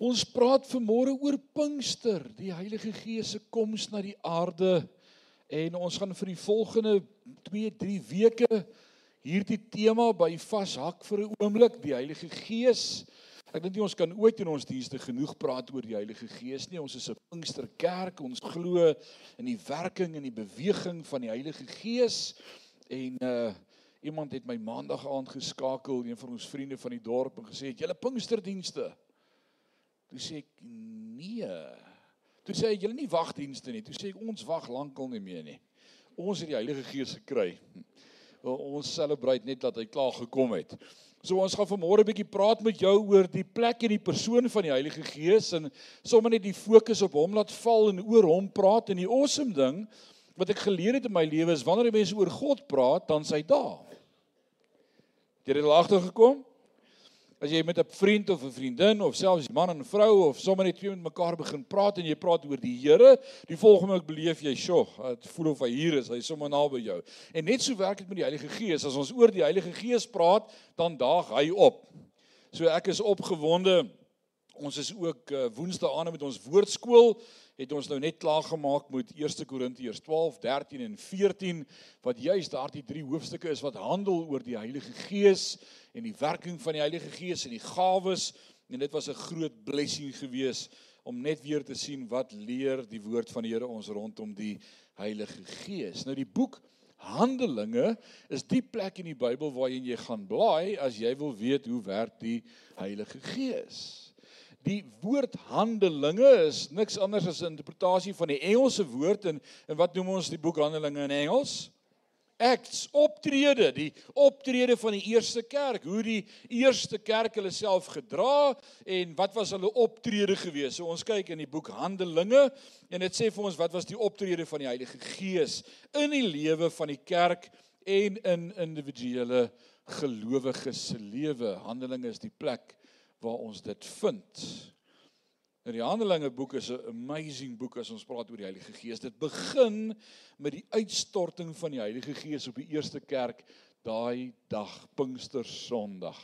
Ons praat vanmôre oor Pinkster, die Heilige Gees se koms na die aarde. En ons gaan vir die volgende 2, 3 weke hierdie tema by vashak vir 'n oomblik, die Heilige Gees. Ek dink nie ons kan ooit in ons dienste genoeg praat oor die Heilige Gees nie. Ons is 'n Pinksterkerk. Ons glo in die werking en die beweging van die Heilige Gees. En uh iemand het my maandag aand geskakel, een van ons vriende van die dorp en gesê het: "Julle Pinksterdienste." Toe sê ek nee. Toe sê hy julle nie wagdienste nie. Toe sê ek ons wag lankal nie meer nie. Ons het die Heilige Gees gekry. Ons celebrate net dat hy klaar gekom het. So ons gaan vanmôre 'n bietjie praat met jou oor die plek en die persoon van die Heilige Gees en sommer net die fokus op hom laat val en oor hom praat en die awesome ding wat ek geleer het in my lewe is wanneer mense oor God praat, dan sy daar. Het jy dit al agtergekom? As jy met 'n vriend of 'n vriendin of selfs man en vrou of sommer net twee met mekaar begin praat en jy praat oor die Here, die volgende oomblik beleef jy, "Sjoe, dit voel of hy hier is, hy is sommer naby jou." En net so werk dit met die Heilige Gees. As ons oor die Heilige Gees praat, dan daag hy op. So ek is opgewonde. Ons is ook uh, woensdae aan met ons woordskool het ons nou net klaar gemaak met 1 Korintiërs 12, 13 en 14 wat juist daardie drie hoofstukke is wat handel oor die Heilige Gees en die werking van die Heilige Gees en die gawes en dit was 'n groot blessing gewees om net weer te sien wat leer die woord van die Here ons rondom die Heilige Gees. Nou die boek Handelinge is die plek in die Bybel waarheen jy gaan blaai as jy wil weet hoe werk die Heilige Gees. Die woord Handelinge is niks anders as 'n interpretasie van die Engelse woord en en wat noem ons die boek Handelinge in Engels? acts optrede die optrede van die eerste kerk hoe die eerste kerk hulle self gedra en wat was hulle optrede gewees so ons kyk in die boek Handelinge en dit sê vir ons wat was die optrede van die Heilige Gees in die lewe van die kerk en in individuele gelowiges se lewe Handelinge is die plek waar ons dit vind. Nou die Handelinge boek is 'n amazing boek as ons praat oor die Heilige Gees. Dit begin met die uitstorting van die Heilige Gees op die eerste kerk daai dag Pinkster Sondag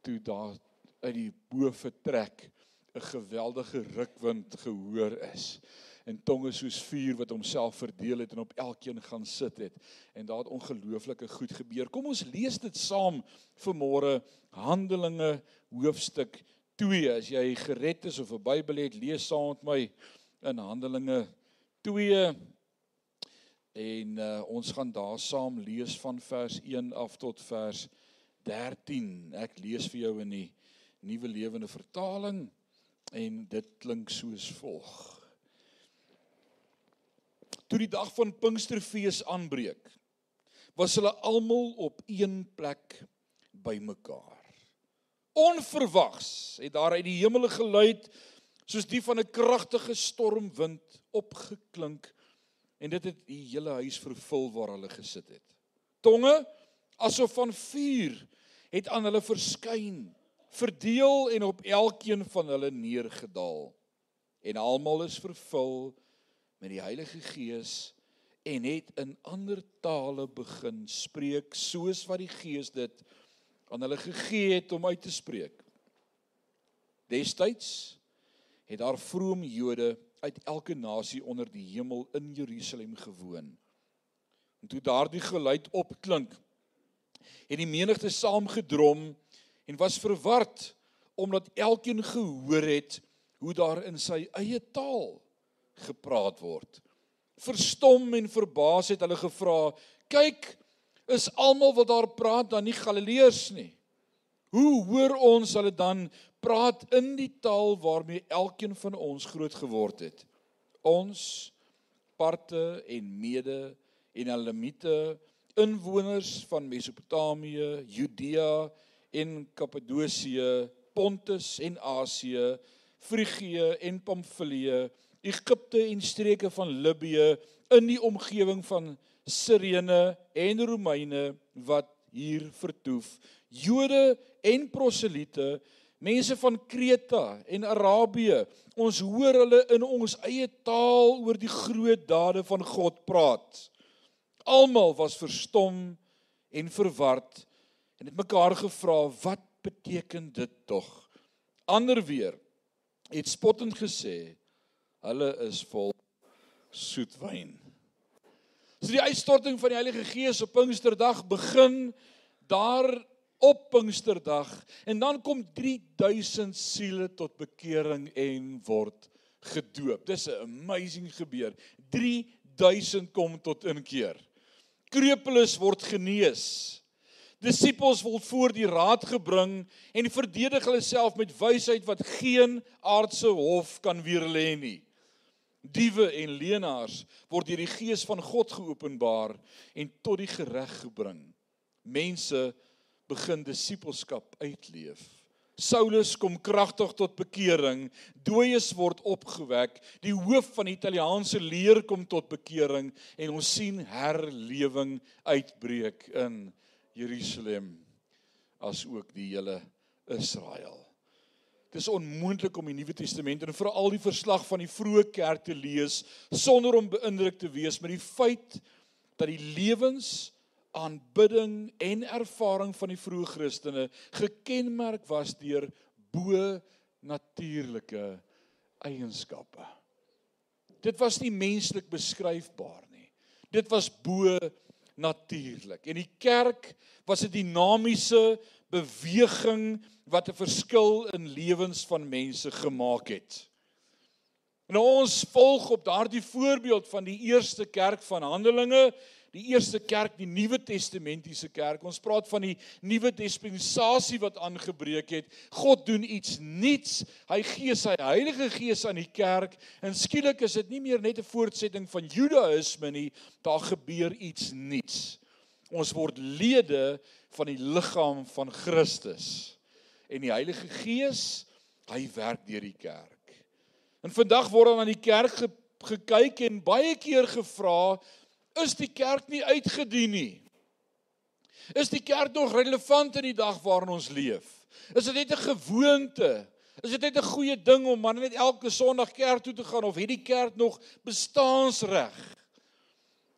toe daar uit die bo vertrek 'n geweldige rukwind gehoor is en tonge soos vuur wat homself verdeel het en op elkeen gaan sit het en daar het ongelooflike goed gebeur. Kom ons lees dit saam vir môre Handelinge hoofstuk 2 as jy gered is of 'n Bybel het, lees saam met my in Handelinge 2 en uh, ons gaan daar saam lees van vers 1 af tot vers 13. Ek lees vir jou in die Nuwe Lewende Vertaling en dit klink soos volg. Toe die dag van Pinksterfees aanbreek, was hulle almal op een plek bymekaar. Onverwags het daar uit die hemel geluid soos die van 'n kragtige stormwind opgeklink en dit het die hele huis vervul waar hulle gesit het. Tonge asof van vuur het aan hulle verskyn, verdeel en op elkeen van hulle neergedaal. En almal is vervul met die Heilige Gees en het in ander tale begin spreek soos wat die Gees dit aan hulle gegee het om uit te spreek. Destyds het daar vrome Jode uit elke nasie onder die hemel in Jerusalem gewoon. En toe daardie geluid opklink, het die menigte saamgedrom en was verward omdat elkeen gehoor het hoe daar in sy eie taal gepraat word. Verstom en verbaas het hulle gevra: "Kyk, is almal wat daar praat dan nie Galileërs nie. Hoe hoor ons hulle dan praat in die taal waarmee elkeen van ons groot geword het? Ons parte en mede en Elamite inwoners van Mesopotamië, Judea en Kappadosie, Pontus en Asië, Frigië en Pamfilië, Egipte en streke van Libië in die omgewing van Sirene en Romeine wat hier vertoef. Jode en proselite, mense van Kreta en Arabië. Ons hoor hulle in ons eie taal oor die groot dade van God praat. Almal was verstom en verward en het mekaar gevra wat beteken dit tog? Ander weer het spottend gesê hulle is vol soet wyn. So die uitstorting van die Heilige Gees op Pinksterdag begin daar op Pinksterdag en dan kom 3000 siele tot bekering en word gedoop. Dis 'n amazing gebeur. 3000 kom tot inkeer. Krepeles word genees. Disippels word voor die raad gebring en verdedig hulle self met wysheid wat geen aardse hof kan weerlê nie. Diewe en leenaars word deur die gees van God geopenbaar en tot die gereg gebring. Mense begin disippelskap uitleef. Saulus kom kragtig tot bekering, dooies word opgewek, die hoof van die Italiaanse leer kom tot bekering en ons sien herlewing uitbreek in Jerusalem as ook die hele Israel. Dit is onmoontlik om die Nuwe Testament en veral die verslag van die vroeë kerk te lees sonder om beïndruk te wees met die feit dat die lewens aanbidding en ervaring van die vroeë Christene gekenmerk was deur bo natuurlike eienskappe. Dit was nie menslik beskryfbaar nie. Dit was bo natuurlik. En die kerk was 'n dinamiese beweging wat 'n verskil in lewens van mense gemaak het. En ons volg op daardie voorbeeld van die eerste kerk van Handelinge die eerste kerk, die Nuwe Testamentiese kerk. Ons praat van die nuwe dispensasie wat aangebreek het. God doen iets nuuts. Hy gee sy Heilige Gees aan die kerk en skielik is dit nie meer net 'n voortsetting van Judaïsme nie, daar gebeur iets nuuts. Ons word lede van die liggaam van Christus. En die Heilige Gees, hy werk deur die kerk. En vandag word dan aan die kerk ge, gekyk en baie keer gevra is die kerk nie uitgedien nie. Is die kerk nog relevant in die dag waarin ons leef? Is dit net 'n gewoonte? Is dit net 'n goeie ding om maar net elke Sondag kerk toe te gaan of het die kerk nog bestaansreg?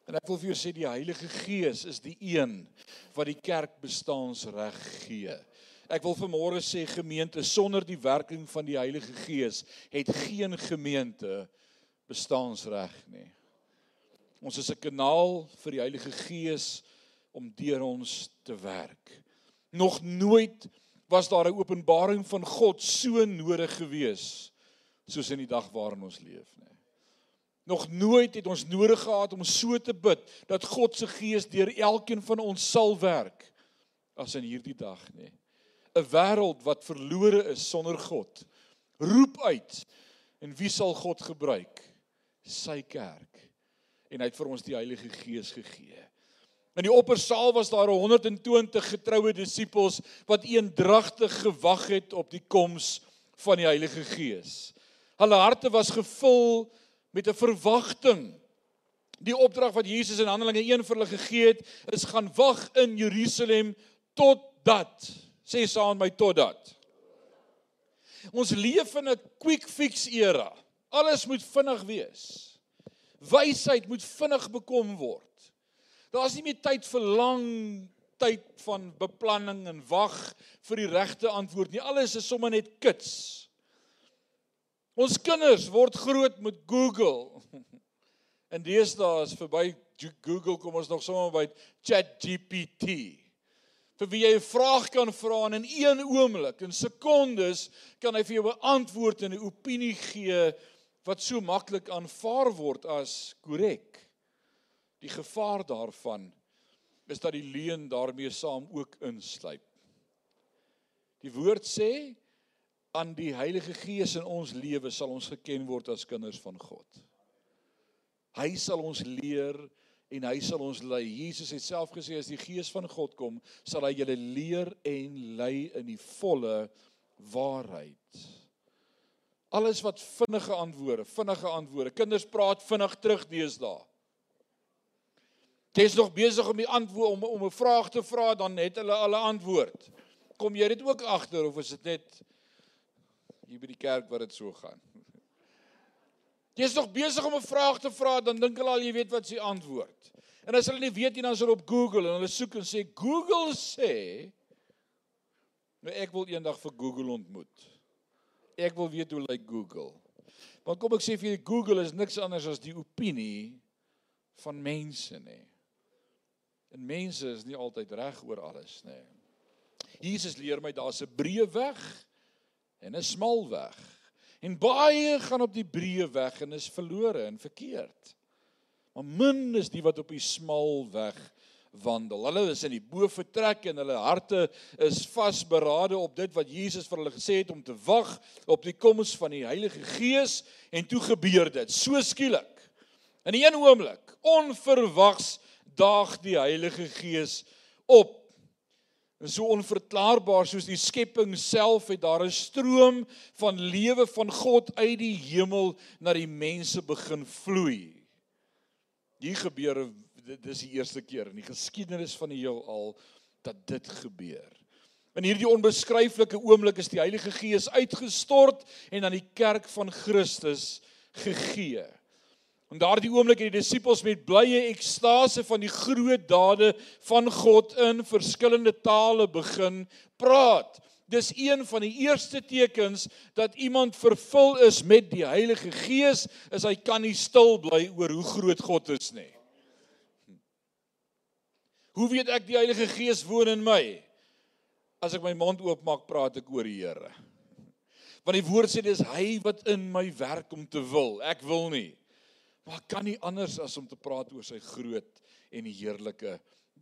En ek wil vir jou sê die Heilige Gees is die een wat die kerk bestaansreg gee. Ek wil vanmôre sê gemeente sonder die werking van die Heilige Gees het geen gemeente bestaansreg nie. Ons is 'n kanaal vir die Heilige Gees om deur ons te werk. Nog nooit was daar 'n openbaring van God so nodig gewees soos in die dag waarin ons leef, nê. Nog nooit het ons nodig gehad om so te bid dat God se Gees deur elkeen van ons sal werk as in hierdie dag, nê. 'n Wêreld wat verlore is sonder God. Roep uit. En wie sal God gebruik? Sy kerk en hy het vir ons die Heilige Gees gegee. In die oppersaal was daar 120 getroue disippels wat eendragtig gewag het op die koms van die Heilige Gees. Hulle harte was gevul met 'n verwagting. Die opdrag wat Jesus in Handelinge 1 vir hulle gegee het, is gaan wag in Jerusalem totdat sê saam my totdat. Ons leef in 'n quick fix era. Alles moet vinnig wees. Wysheid moet vinnig bekom word. Daar's nie meer tyd vir lang tyd van beplanning en wag vir die regte antwoord nie. Alles is sommer net kits. Ons kinders word groot met Google. En deesdae is verby Google kom ons nog sommer by ChatGPT. Vir wie jy 'n vraag kan vra en in een oomblik, in sekondes, kan hy vir jou 'n antwoord en 'n opinie gee wat so maklik aanvaar word as korrek. Die gevaar daarvan is dat die leuen daarmee saam ook insluip. Die woord sê aan die Heilige Gees in ons lewe sal ons geken word as kinders van God. Hy sal ons leer en hy sal ons lei. Jesus het self gesê as die Gees van God kom, sal hy julle leer en lei in die volle waarheid. Alles wat vinnige antwoorde, vinnige antwoorde. Kinders praat vinnig terug deesdae. Jy's nog besig om die antwoord om om 'n vraag te vra, dan het hulle al 'n antwoord. Kom jy dit ook agter of is dit net hier by die kerk wat dit so gaan? Jy's nog besig om 'n vraag te vra, dan dink hulle al jy weet wat se antwoord. En as hulle nie weet nie, dan is hulle op Google en hulle soek en sê Google sê nou ek wil eendag vir Google ontmoet. Ek wil weet hoe lyk Google. Want kom ek sê vir julle Google is niks anders as die opinie van mense nê. En mense is nie altyd reg oor alles nê. Jesus leer my daar's 'n breë weg en 'n smal weg. En baie gaan op die breë weg en is verlore en verkeerd. Maar min is die wat op die smal weg wandel. Hulle is in die bo vertrek en hulle harte is vasberade op dit wat Jesus vir hulle gesê het om te wag op die koms van die Heilige Gees en toe gebeur dit so skielik. In 'n oomblik, onverwags daag die Heilige Gees op. En so onverklaarbaar soos die skepping self het daar 'n stroom van lewe van God uit die hemel na die mense begin vloei. Hier gebeur dit dis die eerste keer in die geskiedenis van die heelal dat dit gebeur. In hierdie onbeskryflike oomblik is die Heilige Gees uitgestort en aan die kerk van Christus gegee. En daardie oomblik het die disippels met blye ekstase van die groot dade van God in verskillende tale begin praat. Dis een van die eerste tekens dat iemand vervul is met die Heilige Gees, is hy kan nie stil bly oor hoe groot God is nie. Hoe weet ek die Heilige Gees woon in my? As ek my mond oopmaak, praat ek oor die Here. Want die woord sê dis hy wat in my werk om te wil. Ek wil nie. Maar kan nie anders as om te praat oor sy groot en die heerlike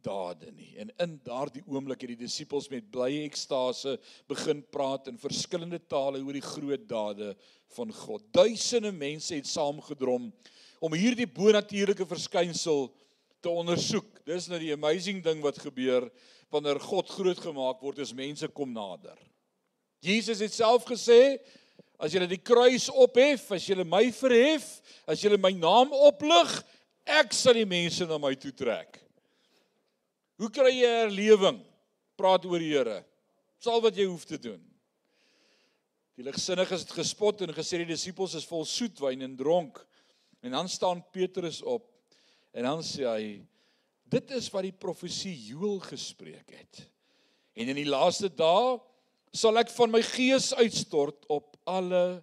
dade nie. En in daardie oomblik het die disippels met blye ekstase begin praat in verskillende tale oor die groot dade van God. Duisende mense het saamgedrom om hierdie bonatuurlike verskynsel te ondersoek. Dis nou die amazing ding wat gebeur wanneer God groot gemaak word, is mense kom nader. Jesus het self gesê, as julle die kruis ophef, as julle my verhef, as julle my naam oplig, ek sal die mense na my toe trek. Hoe kry jy herlewing? Praat oor die Here. Dis al wat jy hoef te doen. Die ligsinniges het gespot en gesê die disippels is vol soetwyn en dronk. En dan staan Petrus op En dan sê hy dit is wat die profesie Joël gespreek het. En in die laaste dae sal ek van my gees uitstort op alle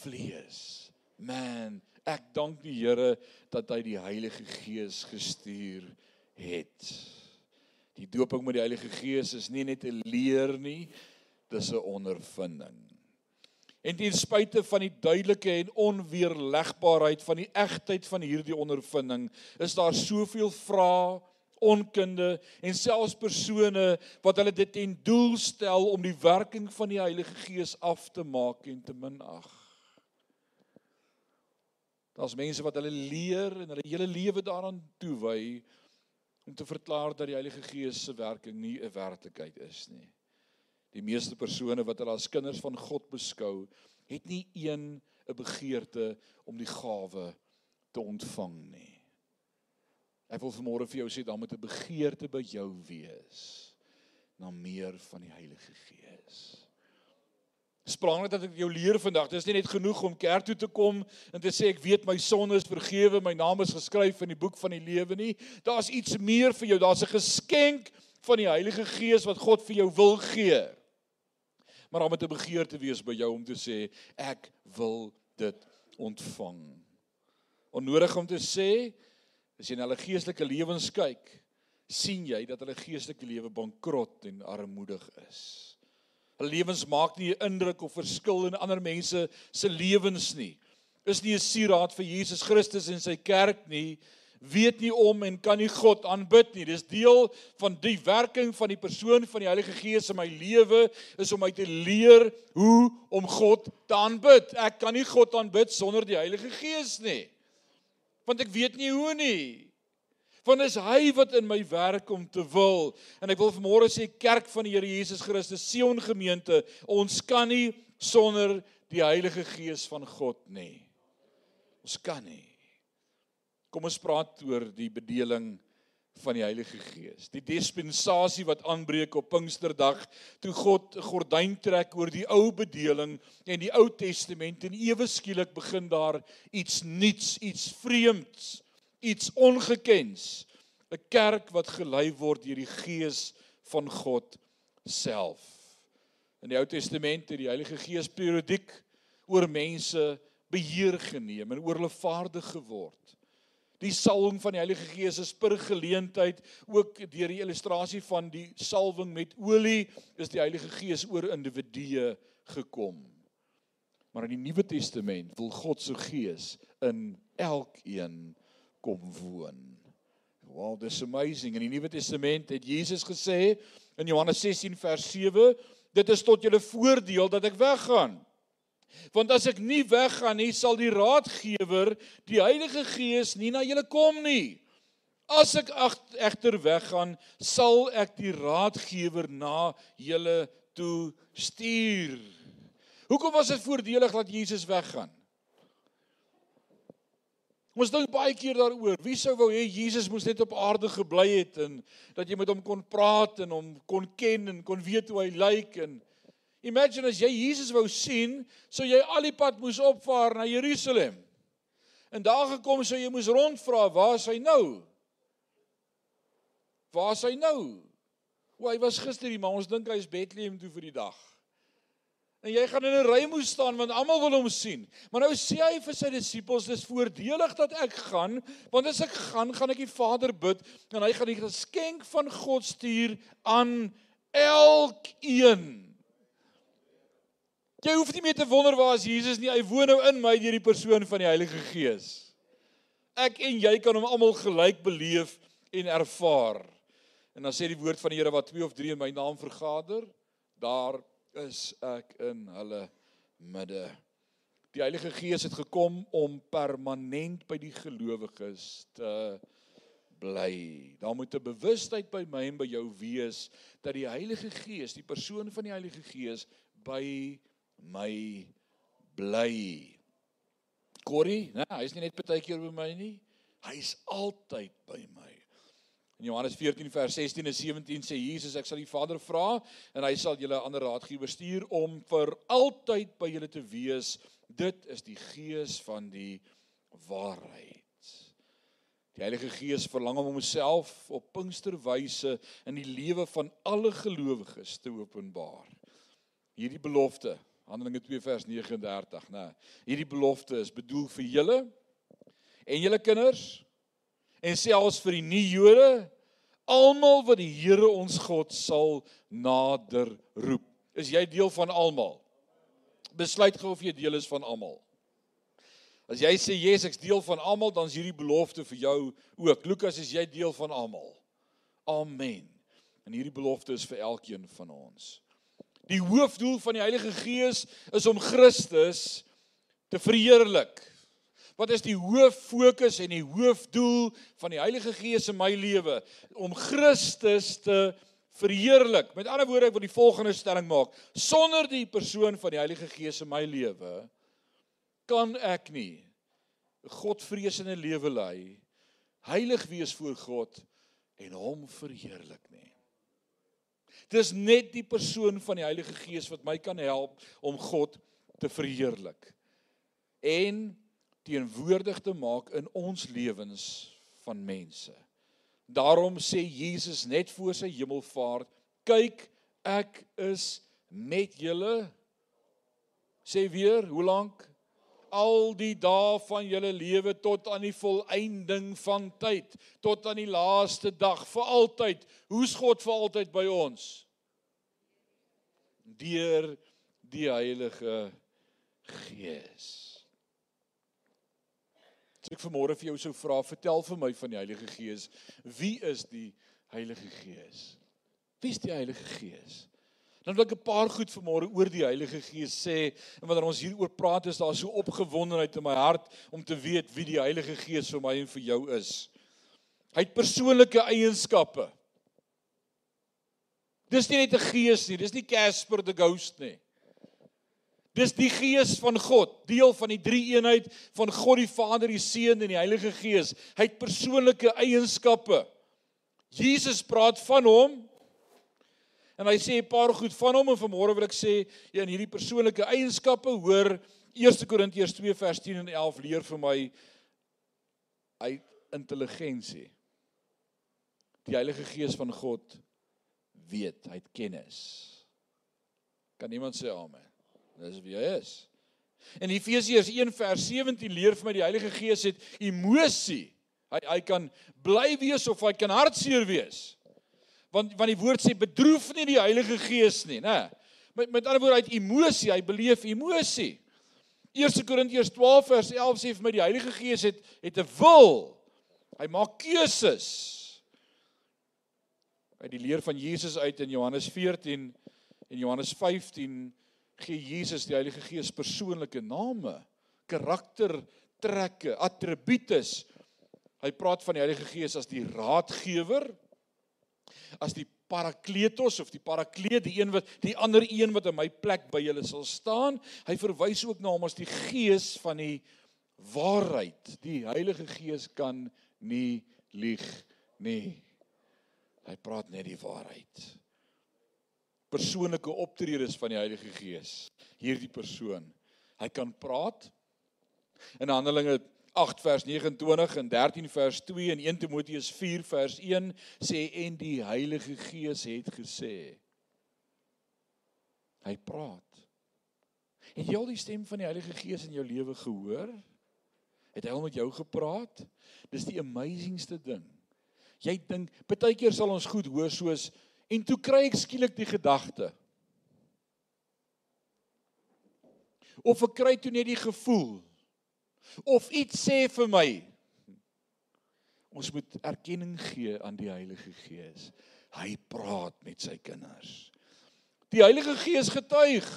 vlees. Man, ek dank die Here dat hy die Heilige Gees gestuur het. Die dooping met die Heilige Gees is nie net 'n leer nie, dis 'n ondervinding. En ten spyte van die duidelike en onweerlegbaarheid van die egtheid van hierdie ondervinding, is daar soveel vrae, onkunde en selfs persone wat hulle dit ten doel stel om die werking van die Heilige Gees af te maak en te minag. Daar's mense wat hulle leer en hulle hele lewe daaraan toewy om te verklaar dat die Heilige Gees se werking nie 'n werklikheid is nie. Die meeste persone wat hulle as kinders van God beskou, het nie een 'n begeerte om die gawe te ontvang nie. Ek wil vanmôre vir jou sê dan moet 'n begeerte by jou wees na meer van die Heilige Gees. Spraak dat ek jou leer vandag. Dit is nie net genoeg om kerk toe te kom en te sê ek weet my sonde is vergewe, my naam is geskryf in die boek van die lewe nie. Daar's iets meer vir jou. Daar's 'n geskenk van die Heilige Gees wat God vir jou wil gee maar daar moet 'n begeerte wees by jou om te sê ek wil dit ontvang. Onnodig om te sê as jy na hulle geestelike lewens kyk, sien jy dat hulle geestelike lewe bankrot en armoedig is. Hulle lewens maak nie 'n indruk of verskil in ander mense se lewens nie. Is nie 'n sieraad vir Jesus Christus en sy kerk nie weet nie om en kan nie God aanbid nie. Dis deel van die werking van die persoon van die Heilige Gees in my lewe is om my te leer hoe om God te aanbid. Ek kan nie God aanbid sonder die Heilige Gees nie. Want ek weet nie hoe nie. Want is hy wat in my werk om te wil. En ek wil vanmôre sê kerk van die Here Jesus Christus, Sion gemeente, ons kan nie sonder die Heilige Gees van God nie. Ons kan nie. Kom ons praat oor die bedeling van die Heilige Gees. Die dispensasie wat aanbreek op Pinksterdag toe God 'n gordyn trek oor die ou bedeling en die Ou Testament en ewe skielik begin daar iets nuuts, iets vreemds, iets ongekens. 'n Kerk wat gelei word deur die Gees van God self. In die Ou Testament het die Heilige Gees periodiek oor mense beheer geneem en oor hulle vaardig geword. Die salwing van die Heilige Gees is per geleentheid ook deur die illustrasie van die salwing met olie is die Heilige Gees oor individue gekom. Maar in die Nuwe Testament wil God se Gees in elkeen kom woon. Wow, this amazing. In die Nuwe Testament het Jesus gesê in Johannes 16 vers 7, dit is tot julle voordeel dat ek weggaan. Want as ek nie weggaan nie, sal die Raadgewer, die Heilige Gees, nie na julle kom nie. As ek egter weggaan, sal ek die Raadgewer na julle toe stuur. Hoekom was dit voordelig dat Jesus weggaan? Ons dink baie keer daaroor, wie sou wou hê Jesus moes net op aarde gebly het en dat jy met hom kon praat en hom kon ken en kon weet hoe hy lyk en Imagine as jy Jesus wou sien, sou jy al die pad moes opvaar na Jerusalem. En daar gekom sou jy moes rondvra, waar is hy nou? Waar is hy nou? O, hy was gister hier, maar ons dink hy is Bethlehem toe vir die dag. En jy gaan in 'n ry moet staan want almal wil hom sien. Maar nou sê hy vir sy disippels, dis voordelig dat ek gaan, want as ek gaan, gaan ek die Vader bid en hy gaan die geskenk van God stuur aan elkeen Jy hoef nie meer te wonder waar is Jesus nie. Hy woon nou in my deur die persoon van die Heilige Gees. Ek en jy kan hom almal gelyk beleef en ervaar. En dan sê die woord van die Here wat twee of drie in my naam vergader, daar is ek in hulle midde. Die Heilige Gees het gekom om permanent by die gelowiges te bly. Daar moet 'n bewustheid by my en by jou wees dat die Heilige Gees, die persoon van die Heilige Gees by my bly. Corrie, né, hy's nie net partykeer by my nie. Hy's altyd by my. In Johannes 14 vers 16 en 17 sê Jesus ek sal die Vader vra en hy sal julle ander raadgewer stuur om vir altyd by julle te wees. Dit is die gees van die waarheid. Die Heilige Gees verlang om homself op Pinksterwyse in die lewe van alle gelowiges te openbaar. Hierdie belofte Handelinge 2 vers 39, né? Hierdie belofte is bedoel vir julle en julle kinders en selfs vir die nie-Jode, almal wat die Here ons God sal nader roep. Is jy deel van almal? Besluit gou of jy deel is van almal. As jy sê yes, ek's deel van almal, dan is hierdie belofte vir jou ook. Lukas, is jy deel van almal? Amen. En hierdie belofte is vir elkeen van ons. Die hoofdoel van die Heilige Gees is om Christus te verheerlik. Wat is die hoof fokus en die hoofdoel van die Heilige Gees in my lewe? Om Christus te verheerlik. Met ander woorde, ek wil die volgende stelling maak: sonder die persoon van die Heilige Gees in my lewe kan ek nie 'n Godvreesende lewe lei, heilig wees voor God en hom verheerlik nie. Dis net die persoon van die Heilige Gees wat my kan help om God te verheerlik en teenwoordig te maak in ons lewens van mense. Daarom sê Jesus net voor sy hemelvaart: "Kyk, ek is met julle." Sê weer, hoe lank? Al die dae van julle lewe tot aan die volëinding van tyd, tot aan die laaste dag vir altyd. Hoe's God vir altyd by ons? Deur die Heilige Gees. As ek vanmôre vir jou sou vra, vertel vir my van die Heilige Gees. Wie is die Heilige Gees? Wie is die Heilige Gees? Dan wil ek 'n paar goed vanmôre oor die Heilige Gees sê en wanneer ons hieroor praat is daar so opgewondenheid in my hart om te weet wie die Heilige Gees vir my en vir jou is. Hy het persoonlike eienskappe. Dis nie net 'n gees nie, dis nie Casper the Ghost nie. Dis die Gees van God, deel van die drie-eenheid van God die Vader, die Seun en die Heilige Gees. Hy het persoonlike eienskappe. Jesus praat van hom En hy sê 'n paar goed van hom en vanmôre wil ek sê ja in hierdie persoonlike eienskappe hoor 1 Korintiërs 2 vers 10 en 11 leer vir my uit intelligensie. Die Heilige Gees van God weet, hy het kennis. Kan iemand sê amen? Dis wie hy is. In Efesiërs 1 vers 17 leer vir my die Heilige Gees het emosie. Hy hy kan bly wees of hy kan hartseer wees. Want want die woord sê bedroef nie die Heilige Gees nie, né? Met met ander woorde het emosie, hy beleef emosie. 1 Korintiërs 12 vers 11 sê vir my die Heilige Gees het het 'n wil. Hy maak keuses. Uit die leer van Jesus uit in Johannes 14 en Johannes 15 gee Jesus die Heilige Gees persoonlike name, karaktertrekke, attributes. Hy praat van die Heilige Gees as die raadgewer, as die parakletos of die parakleet, die een wat die ander een wat in my plek by julle sal staan. Hy verwys ook na hom as die Gees van die waarheid. Die Heilige Gees kan nie lieg nie. Hy praat net die waarheid. Persoonlike optredes van die Heilige Gees. Hierdie persoon, hy kan praat. In Handelinge 8 vers 29 en 13 vers 2 en 1 Timoteus 4 vers 1 sê en die Heilige Gees het gesê. Hy praat. Het jy al die stem van die Heilige Gees in jou lewe gehoor? Het hy al met jou gepraat? Dis die amazingste ding. Jy dink baie keer sal ons goed hoor soos en toe kry ek skielik die gedagte. Of ek kry toe net die gevoel of iets sê vir my. Ons moet erkenning gee aan die Heilige Gees. Hy praat met sy kinders. Die Heilige Gees getuig.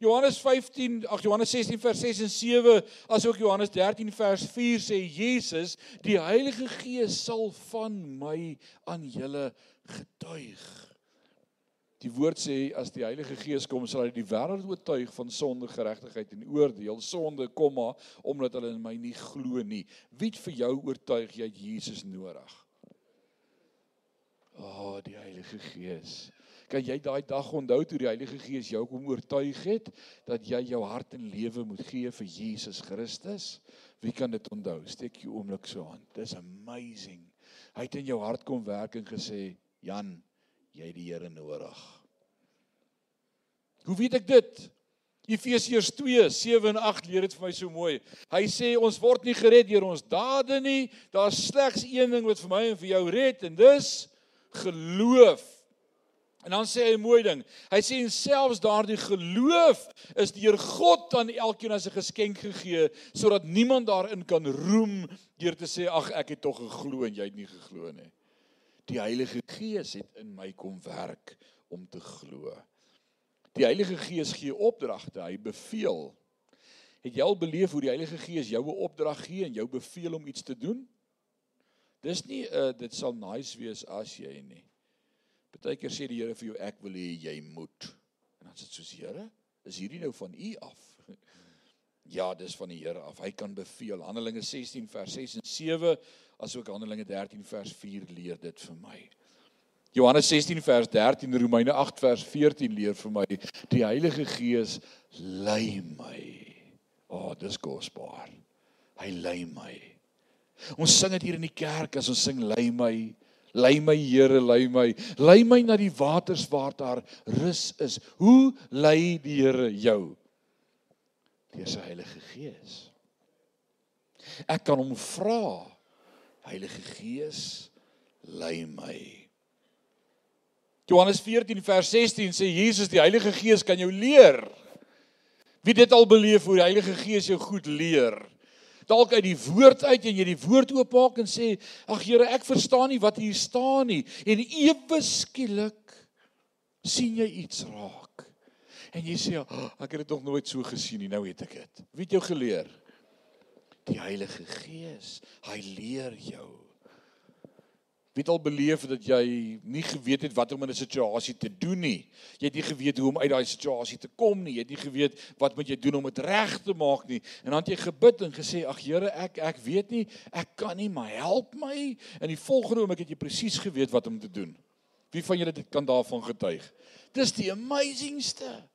Johannes 15, ag Johannes 16 vers 6 en 7, asook Johannes 13 vers 4 sê Jesus, die Heilige Gees sal van my aan julle getuig. Die woord sê as die Heilige Gees kom sal hy die wêreld oortuig van sonde, geregtigheid en oordeel. Sonde kom maar omdat hulle in my nie glo nie. Wie vir jou oortuig jy het Jesus nodig? O, oh, die Heilige Gees. Kan jy daai dag onthou toe die Heilige Gees jou kom oortuig het dat jy jou hart en lewe moet gee vir Jesus Christus? Wie kan dit onthou? Steek jou oomblik so aan. Dis amazing. Hy het in jou hart kom werk en gesê, Jan, jy die Here nodig. Hoe weet ek dit? Efesiërs 2:7 en 8 leer dit vir my so mooi. Hy sê ons word nie gered deur ons dade nie. Daar's slegs een ding wat vir my en vir jou red en dis geloof. En dan sê hy 'n mooi ding. Hy sê en selfs daardie geloof is deur God aan elkeen as 'n geskenk gegee sodat niemand daarin kan roem deur te sê ag ek het tog geglo en jy het nie geglo nie. Die Heilige Gees het in my kom werk om te glo. Die Heilige Gees gee opdragte, hy beveel. Het jy al beleef hoe die Heilige Gees jou 'n opdrag gee en jou beveel om iets te doen? Dis nie uh, dit sal nice wees as jy nie. Partykeer sê die Here vir jou ek wil hê jy moet. En dan sê dit soos Here, is hierdie nou van U af? Ja, dis van die Here af. Hy kan beveel. Handelinge 16 vers 6 en 7 asook Handelinge 13 vers 4 leer dit vir my. Johannes 16 vers 13 Romeine 8 vers 14 leer vir my die Heilige Gees lei my. O, oh, dis kosbaar. Hy lei my. Ons sing dit hier in die kerk as ons sing lei my. Lei my Here, lei my. Lei my na die waters waar daar rus is. Hoe lei die Here jou? Deur sy Heilige Gees. Ek kan hom vra Heilige Gees, lei my. Johannes 14 vers 16 sê Jesus die Heilige Gees kan jou leer. Wie dit al beleef hoe die Heilige Gees jou goed leer. Dalk uit die woord uit en jy die woord oopmaak en sê ag Here ek verstaan nie wat hier staan nie en ewe skielik sien jy iets raak. En jy sê oh, ek het dit nog nooit so gesien nie nou weet ek dit. Wie het jou geleer? Die Heilige Gees. Hy leer jou. Wie het al beleef dat jy nie geweet het wat om in 'n situasie te doen nie. Jy het nie geweet hoe om uit daai situasie te kom nie. Jy het nie geweet wat moet jy doen om dit reg te maak nie. En dan het jy gebid en gesê: "Ag Here, ek ek weet nie, ek kan nie, maar help my." En die volgende oomblik het jy presies geweet wat om te doen. Wie van julle dit kan daarvan getuig? Dis die amazingste.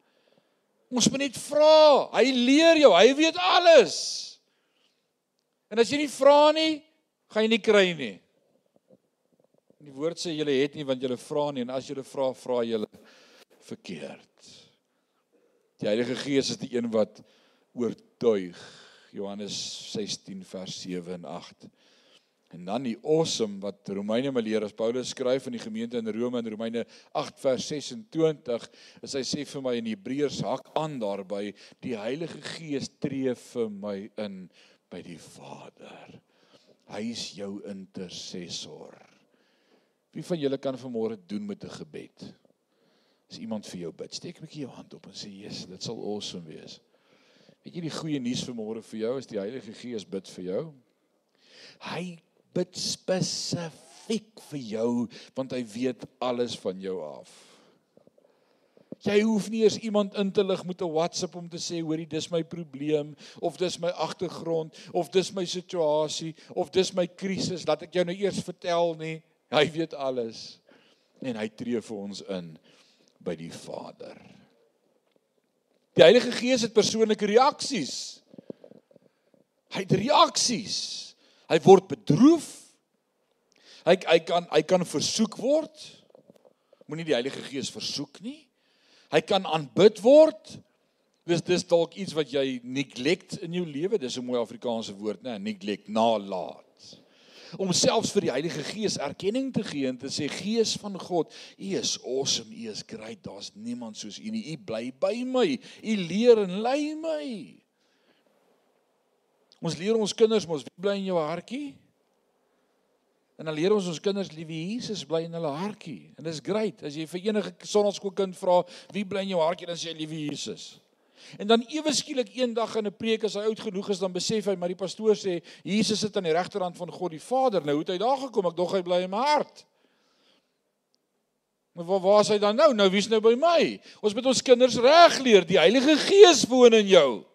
Ons moet net vra. Hy leer jou. Hy weet alles. En as jy nie vra nie, gaan jy nie kry nie. Die woord sê julle het nie want julle vra nie en as julle vra, vra julle verkeerd. Die Heilige Gees is die een wat oortuig. Johannes 16 vers 7 en 8. En dan die awesome wat Romeine me leer as Paulus skryf in die gemeente in Rome in Romeine 8 vers 26, is hy sê vir my in Hebreërs hak aan daarby die Heilige Gees tree vir my in by die Vader. Hy is jou intercessor. Wie van julle kan vanmôre doen met 'n gebed? As iemand vir jou bid, steek 'n bietjie jou hand op en sê, "Jesus, dit sal awesome wees." Weet jy die goeie nuus vanmôre vir jou is die Heilige Gees bid vir jou. Hy bid spesifiek vir jou want hy weet alles van jou af. Jy hoef nie eers iemand in te lig met 'n WhatsApp om te sê hoorie dis my probleem of dis my agtergrond of dis my situasie of dis my krisis laat ek jou nou eers vertel nie. Hy weet alles en hy tree vir ons in by die Vader. Die Heilige Gees het persoonlike reaksies. Hy het reaksies. Hy word bedroef. Hy hy kan hy kan versoek word. Moenie die Heilige Gees versoek nie. Hy kan aanbid word. Dis dis dalk iets wat jy neglect in jou lewe. Dis 'n mooi Afrikaanse woord, né? Neglect, nalat. Om selfs vir die Heilige Gees erkenning te gee en te sê Gees van God, U is awesome, U is great. Daar's niemand soos U nie. U bly by my. U leer en lei my. Ons leer ons kinders mos wie bly in jou hartjie? En dan leer ons ons kinders liewe Jesus bly in hulle hartjie. En dis great as jy vir enige sonnaskoolkind vra wie bly in jou hartjie dan sê hy liewe Jesus. En dan ewe skielik eendag in 'n preek as hy oud genoeg is dan besef hy maar die pastoor sê Jesus sit aan die regterhand van God die Vader. Nou hoe het hy daar gekom? Ek dog hy bly in my hart. Maar waar waar is hy dan nou? Nou wie's nou by my? Ons moet ons kinders reg leer. Die Heilige Gees woon in jou.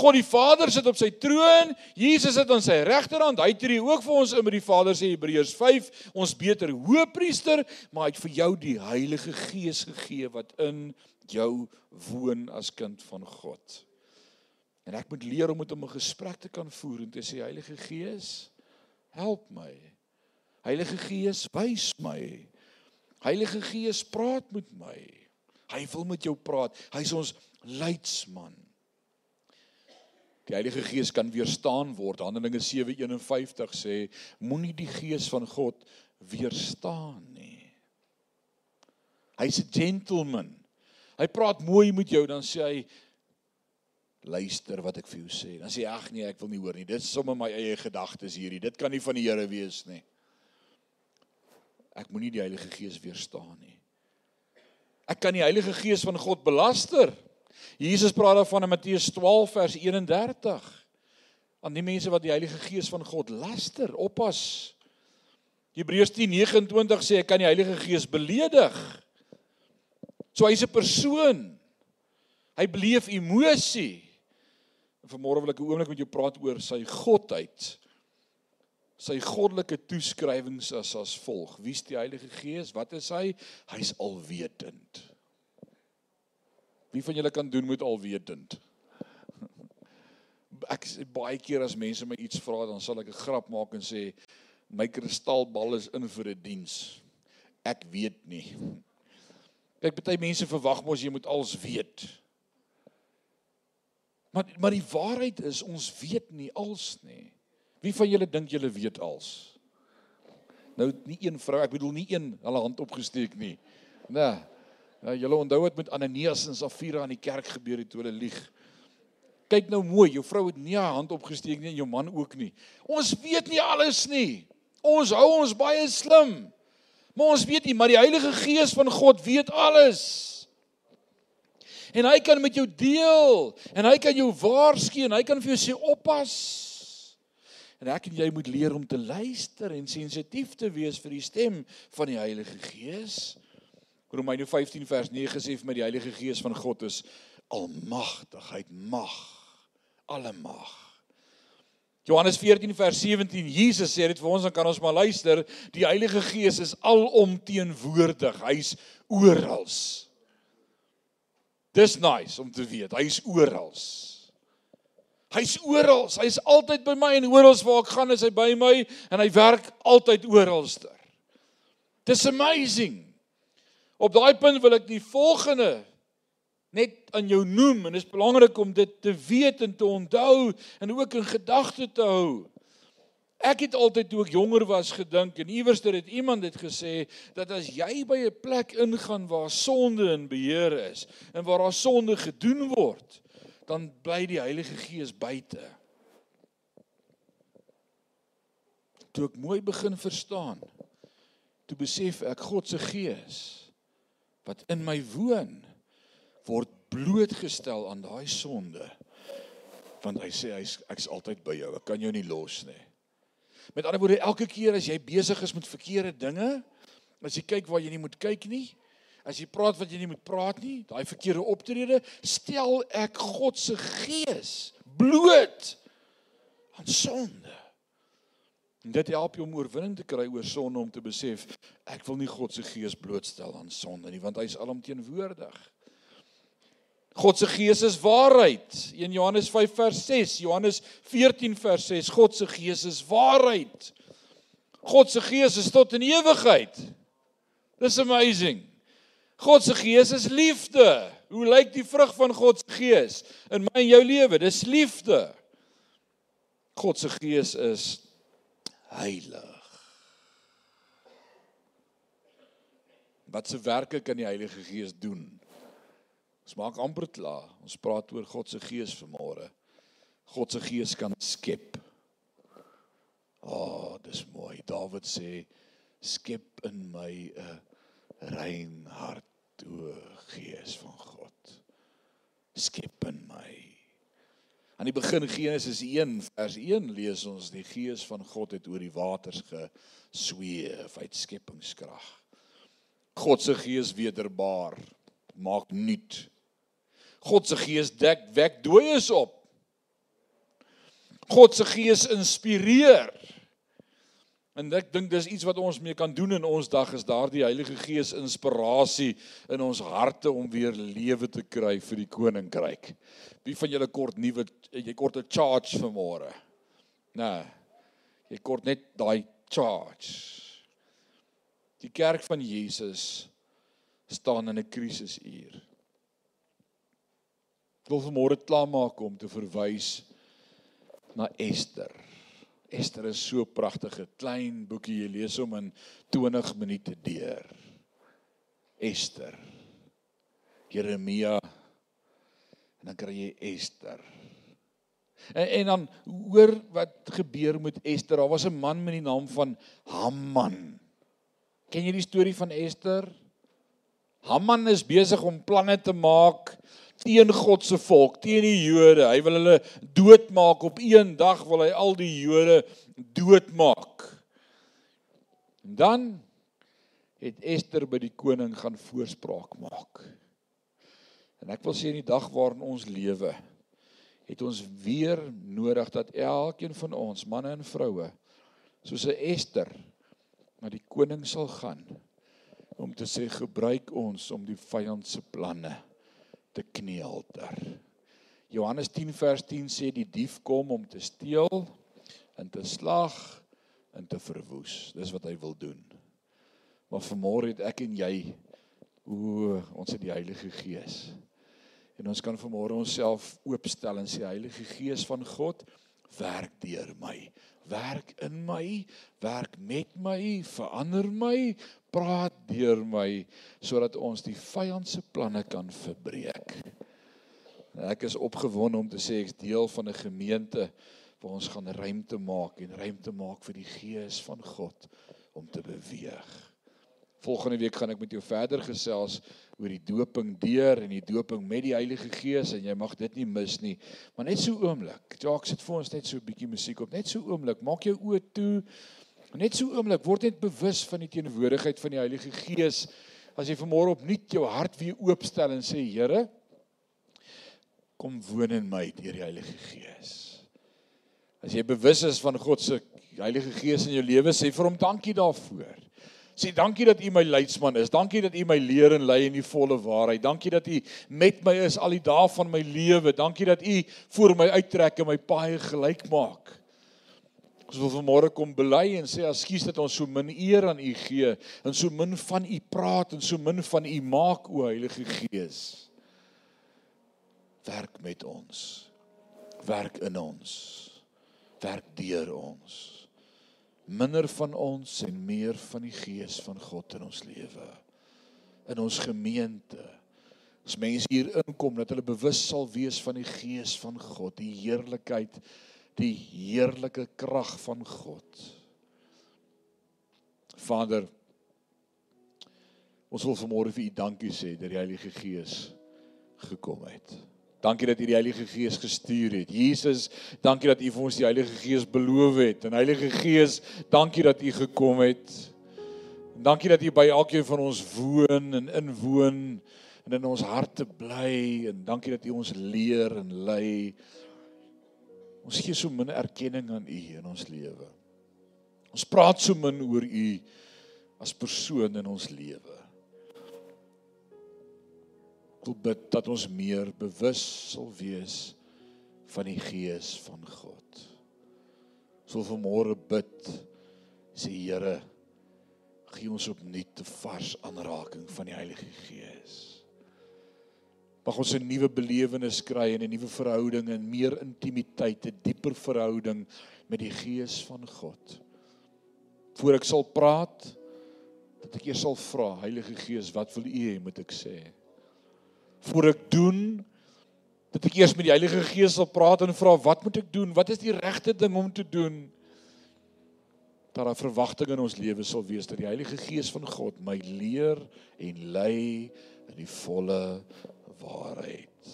God die Vader sit op sy troon, Jesus sit aan sy regterhand. Hy tree ook vir ons in met die Vader sê Hebreërs 5, ons beter hoëpriester, maar hy het vir jou die Heilige Gees gegee wat in jou woon as kind van God. En ek moet leer om met hom 'n gesprek te kan voer en te sê Heilige Gees, help my. Heilige Gees, wys my. Heilige Gees, praat met my. Hy wil met jou praat. Hy's ons leidsman. Die Heilige Gees kan weerstaan word. Handelinge 7:51 sê moenie die Gees van God weerstaan nie. Hy's 'n gentleman. Hy praat mooi met jou dan sê hy luister wat ek vir jou sê. Dan sê hy ag nee, ek wil nie hoor nie. Dit is sommer my eie gedagtes hierdie. Dit kan nie van die Here wees nie. Ek moenie die Heilige Gees weerstaan nie. Ek kan die Heilige Gees van God belaster. Jesus praat daarvan in Matteus 12 vers 31 aan die mense wat die Heilige Gees van God laster, oppas. Hebreërs 10:29 sê ek kan die Heilige Gees beledig. So hy's 'n persoon. Hy beleef emosie. En vanmôre wil ek 'n oomblik met jou praat oor sy godheid. Sy goddelike toeskrywings as as volg. Wie's die Heilige Gees? Wat is hy? Hy's alwetend. Wie van julle kan doen met alwetend? Ek baie keer as mense my iets vra, dan sal ek 'n grap maak en sê my kristalbal is in vir 'n diens. Ek weet nie. Kyk, baie mense verwag mos jy moet alles weet. Maar maar die waarheid is ons weet nie als nie. Wie van julle dink julle weet als? Nou nie een vrou, ek bedoel nie een hulle hand opgesteek nie. Nee. Ja, julle onthou dit met Ananias en Safira in die kerk gebeur het toe hulle lieg. Kyk nou mooi, jou vrou het nie haar hand opgesteek nie en jou man ook nie. Ons weet nie alles nie. Ons hou ons baie slim. Maar ons weet nie, maar die Heilige Gees van God weet alles. En hy kan met jou deel en hy kan jou waarsku en hy kan vir jou sê oppas. En ek en jy moet leer om te luister en sensitief te wees vir die stem van die Heilige Gees. Romeine 15 vers 9 sê vir my die Heilige Gees van God is almagtigheid, mag, alle mag. Johannes 14 vers 17 Jesus sê dit vir ons dan kan ons maar luister, die Heilige Gees is alomteenwoordig. Hy's oral. Dis nice om te weet, hy's oral. Hy's oral. Hy's altyd by my en oral waar ek gaan is hy by my en hy werk altyd oralster. Dis amazing. Op daai punt wil ek die volgende net aan jou noem en dit is belangrik om dit te weet en te onthou en ook in gedagte te hou. Ek het altyd toe ek jonger was gedink en iewers het iemand dit gesê dat as jy by 'n plek ingaan waar sonde in beheer is en waar daar sonde gedoen word, dan bly die Heilige Gees buite. Toe ek mooi begin verstaan, toe besef ek God se Gees wat in my woon word blootgestel aan daai sonde. Want hy sê hy's ek's altyd by jou. Ek kan jou nie los nie. Met ander woorde, elke keer as jy besig is met verkeerde dinge, as jy kyk waar jy nie moet kyk nie, as jy praat wat jy nie moet praat nie, daai verkeerde optrede, stel ek God se gees bloot aan sonde. En dit help jou om oorwinning te kry oor sonde om te besef ek wil nie God se gees blootstel aan sonde nie want hy is alomteenwoordig. God se gees is waarheid. 1 Johannes 5 vers 6, Johannes 14 vers 6, God se gees is waarheid. God se gees is tot in ewigheid. Dis amazing. God se gees is liefde. Hoe lyk die vrug van God se gees in my en jou lewe? Dis liefde. God se gees is heilig. Wat se werke kan die Heilige Gees doen? Ons maak amper klaar. Ons praat oor God se gees vanmôre. God se gees kan skep. O, oh, dis mooi. Dawid sê skep in my 'n rein hart, o gees van God. Skep in my. Aan die begin Genesis 1 vers 1 lees ons die gees van God het oor die waters gesweef uit skepingskrag. God se gees wederbaar maak nuut God se gees dek wek dooies op. God se gees inspireer. En ek dink dis iets wat ons mee kan doen in ons dag is daardie Heilige Gees inspirasie in ons harte om weer lewe te kry vir die koninkryk. Wie van julle kort nuwe jy kort 'n charge vir môre? Nee. Jy kort net daai charge. Die kerk van Jesus staan in 'n krisisuur wil vanmôre klaarmaak om te verwys na Ester. Ester is so pragtige klein boekie jy lees hom in 20 minute deur. Ester. Jeremia en dan kry jy Ester. En en dan hoor wat gebeur met Ester. Daar was 'n man met die naam van Haman. Ken jy die storie van Ester? Haman is besig om planne te maak teen God se volk, teen die Jode. Hy wil hulle doodmaak op een dag wil hy al die Jode doodmaak. En dan het Ester by die koning gaan voorspraak maak. En ek wil sê in die dag waarin ons lewe, het ons weer nodig dat elkeen van ons, manne en vroue, soos 'n Ester na die koning sal gaan om te sê gebruik ons om die vyand se planne te kneelter. Johannes 10 vers 10 sê die dief kom om te steel en te slag en te verwoes. Dis wat hy wil doen. Maar vanmôre het ek en jy o ons het die Heilige Gees. En ons kan vanmôre onsself oopstel en sê Heilige Gees van God, werk deur my. Werk in my, werk met my, verander my, praat deur my sodat ons die vyand se planne kan verbreek. Ek is opgewonde om te sê ek's deel van 'n gemeente waar ons gaan ruimte maak en ruimte maak vir die gees van God om te beweeg. Volgende week gaan ek met jou verder gesels oor die doping deur en die doping met die Heilige Gees en jy mag dit nie mis nie. Maar net so oomblik. Jacques sit vir ons net so 'n bietjie musiek op. Net so oomblik. Maak jou oë toe. Net so oomblik word net bewus van die teenwoordigheid van die Heilige Gees as jy vanmôre opnuut jou hart weer oopstel en sê Here kom woon in my deur die Heilige Gees. As jy bewus is van God se Heilige Gees in jou lewe, sê vir hom dankie daarvoor. Sê dankie dat U my leidsman is. Dankie dat U my leer en lei in die volle waarheid. Dankie dat U met my is al die dae van my lewe. Dankie dat U voor my uittrek en my paai gelyk maak. Ons wil vanmôre kom bely en sê ekskuus dat ons so min eer aan U gee en so min van U praat en so min van U maak o Heilige Gees. Werk met ons. Werk in ons. Werk deur ons. Minder van ons en meer van die Gees van God in ons lewe. In ons gemeente. As mense hier inkom dat hulle bewus sal wees van die Gees van God, die heerlikheid die heerlike krag van God. Vader, ons wil vanmôre vir U dankie sê dat die Heilige Gees gekom het. Dankie dat U die Heilige Gees gestuur het. Jesus, dankie dat U vir ons die Heilige Gees beloof het. En Heilige Gees, dankie dat U gekom het. En dankie dat U by elkeen van ons woon en inwoon en in ons harte bly en dankie dat U ons leer en lei. Ons gee so min erkenning aan U in ons lewe. Ons praat so min oor U as persoon in ons lewe. Wil bid dat ons meer bewus sal wees van die gees van God. Ons wil vanmôre bid sê Here gee ons opnuut 'n vars aanraking van die Heilige Gees. Mag ons 'n nuwe belewenis kry en 'n nuwe verhouding en meer intimiteit, 'n dieper verhouding met die Gees van God. Voor ek sal praat, dat ek eers sal vra, Heilige Gees, wat wil U hê moet ek sê? Voor ek doen, dat ek eers met die Heilige Gees sal praat en vra, wat moet ek doen? Wat is die regte ding om te doen? Dat daar verwagting in ons lewe sal wees dat die Heilige Gees van God my leer en lei in die volle waarheid.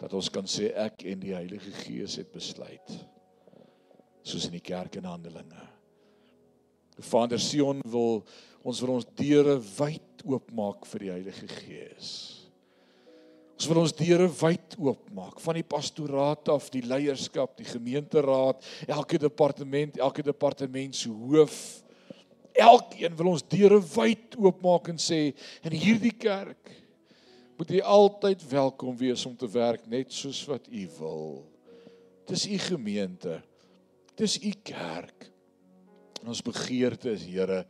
Dat ons kan sê ek en die Heilige Gees het besluit. Soos in die kerk in Handelinge. Vader Sion wil ons vir ons deure wyd oopmaak vir die Heilige Gees. Ons wil ons deure wyd oopmaak van die pastoraat af, die leierskap, die gemeenteraad, elke departement, elke departementshoof. Elkeen wil ons deure wyd oopmaak en sê in hierdie kerk moet jy altyd welkom wees om te werk net soos wat u wil. Dis u gemeente. Dis u kerk. En ons begeerte is Here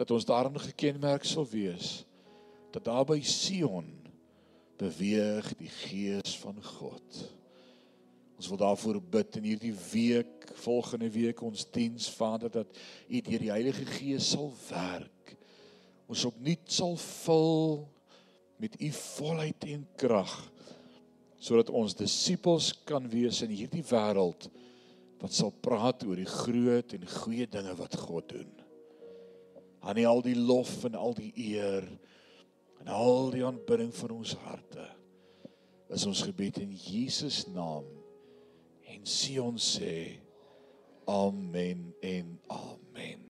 dat ons daarin gekenmerk sal wees dat daar by Sion beweeg die gees van God. Ons wil daarvoor bid in hierdie week, volgende week ons diens Vader dat U deur die Heilige Gees sal werk. Ons opnuut sal vul met u volheid en krag sodat ons disippels kan wees in hierdie wêreld wat sal praat oor die groot en goeie dinge wat God doen. Aan nie al die lof en al die eer en al die aanbidding van ons harte. Is ons gebed in Jesus naam en sien ons sê amen en amen.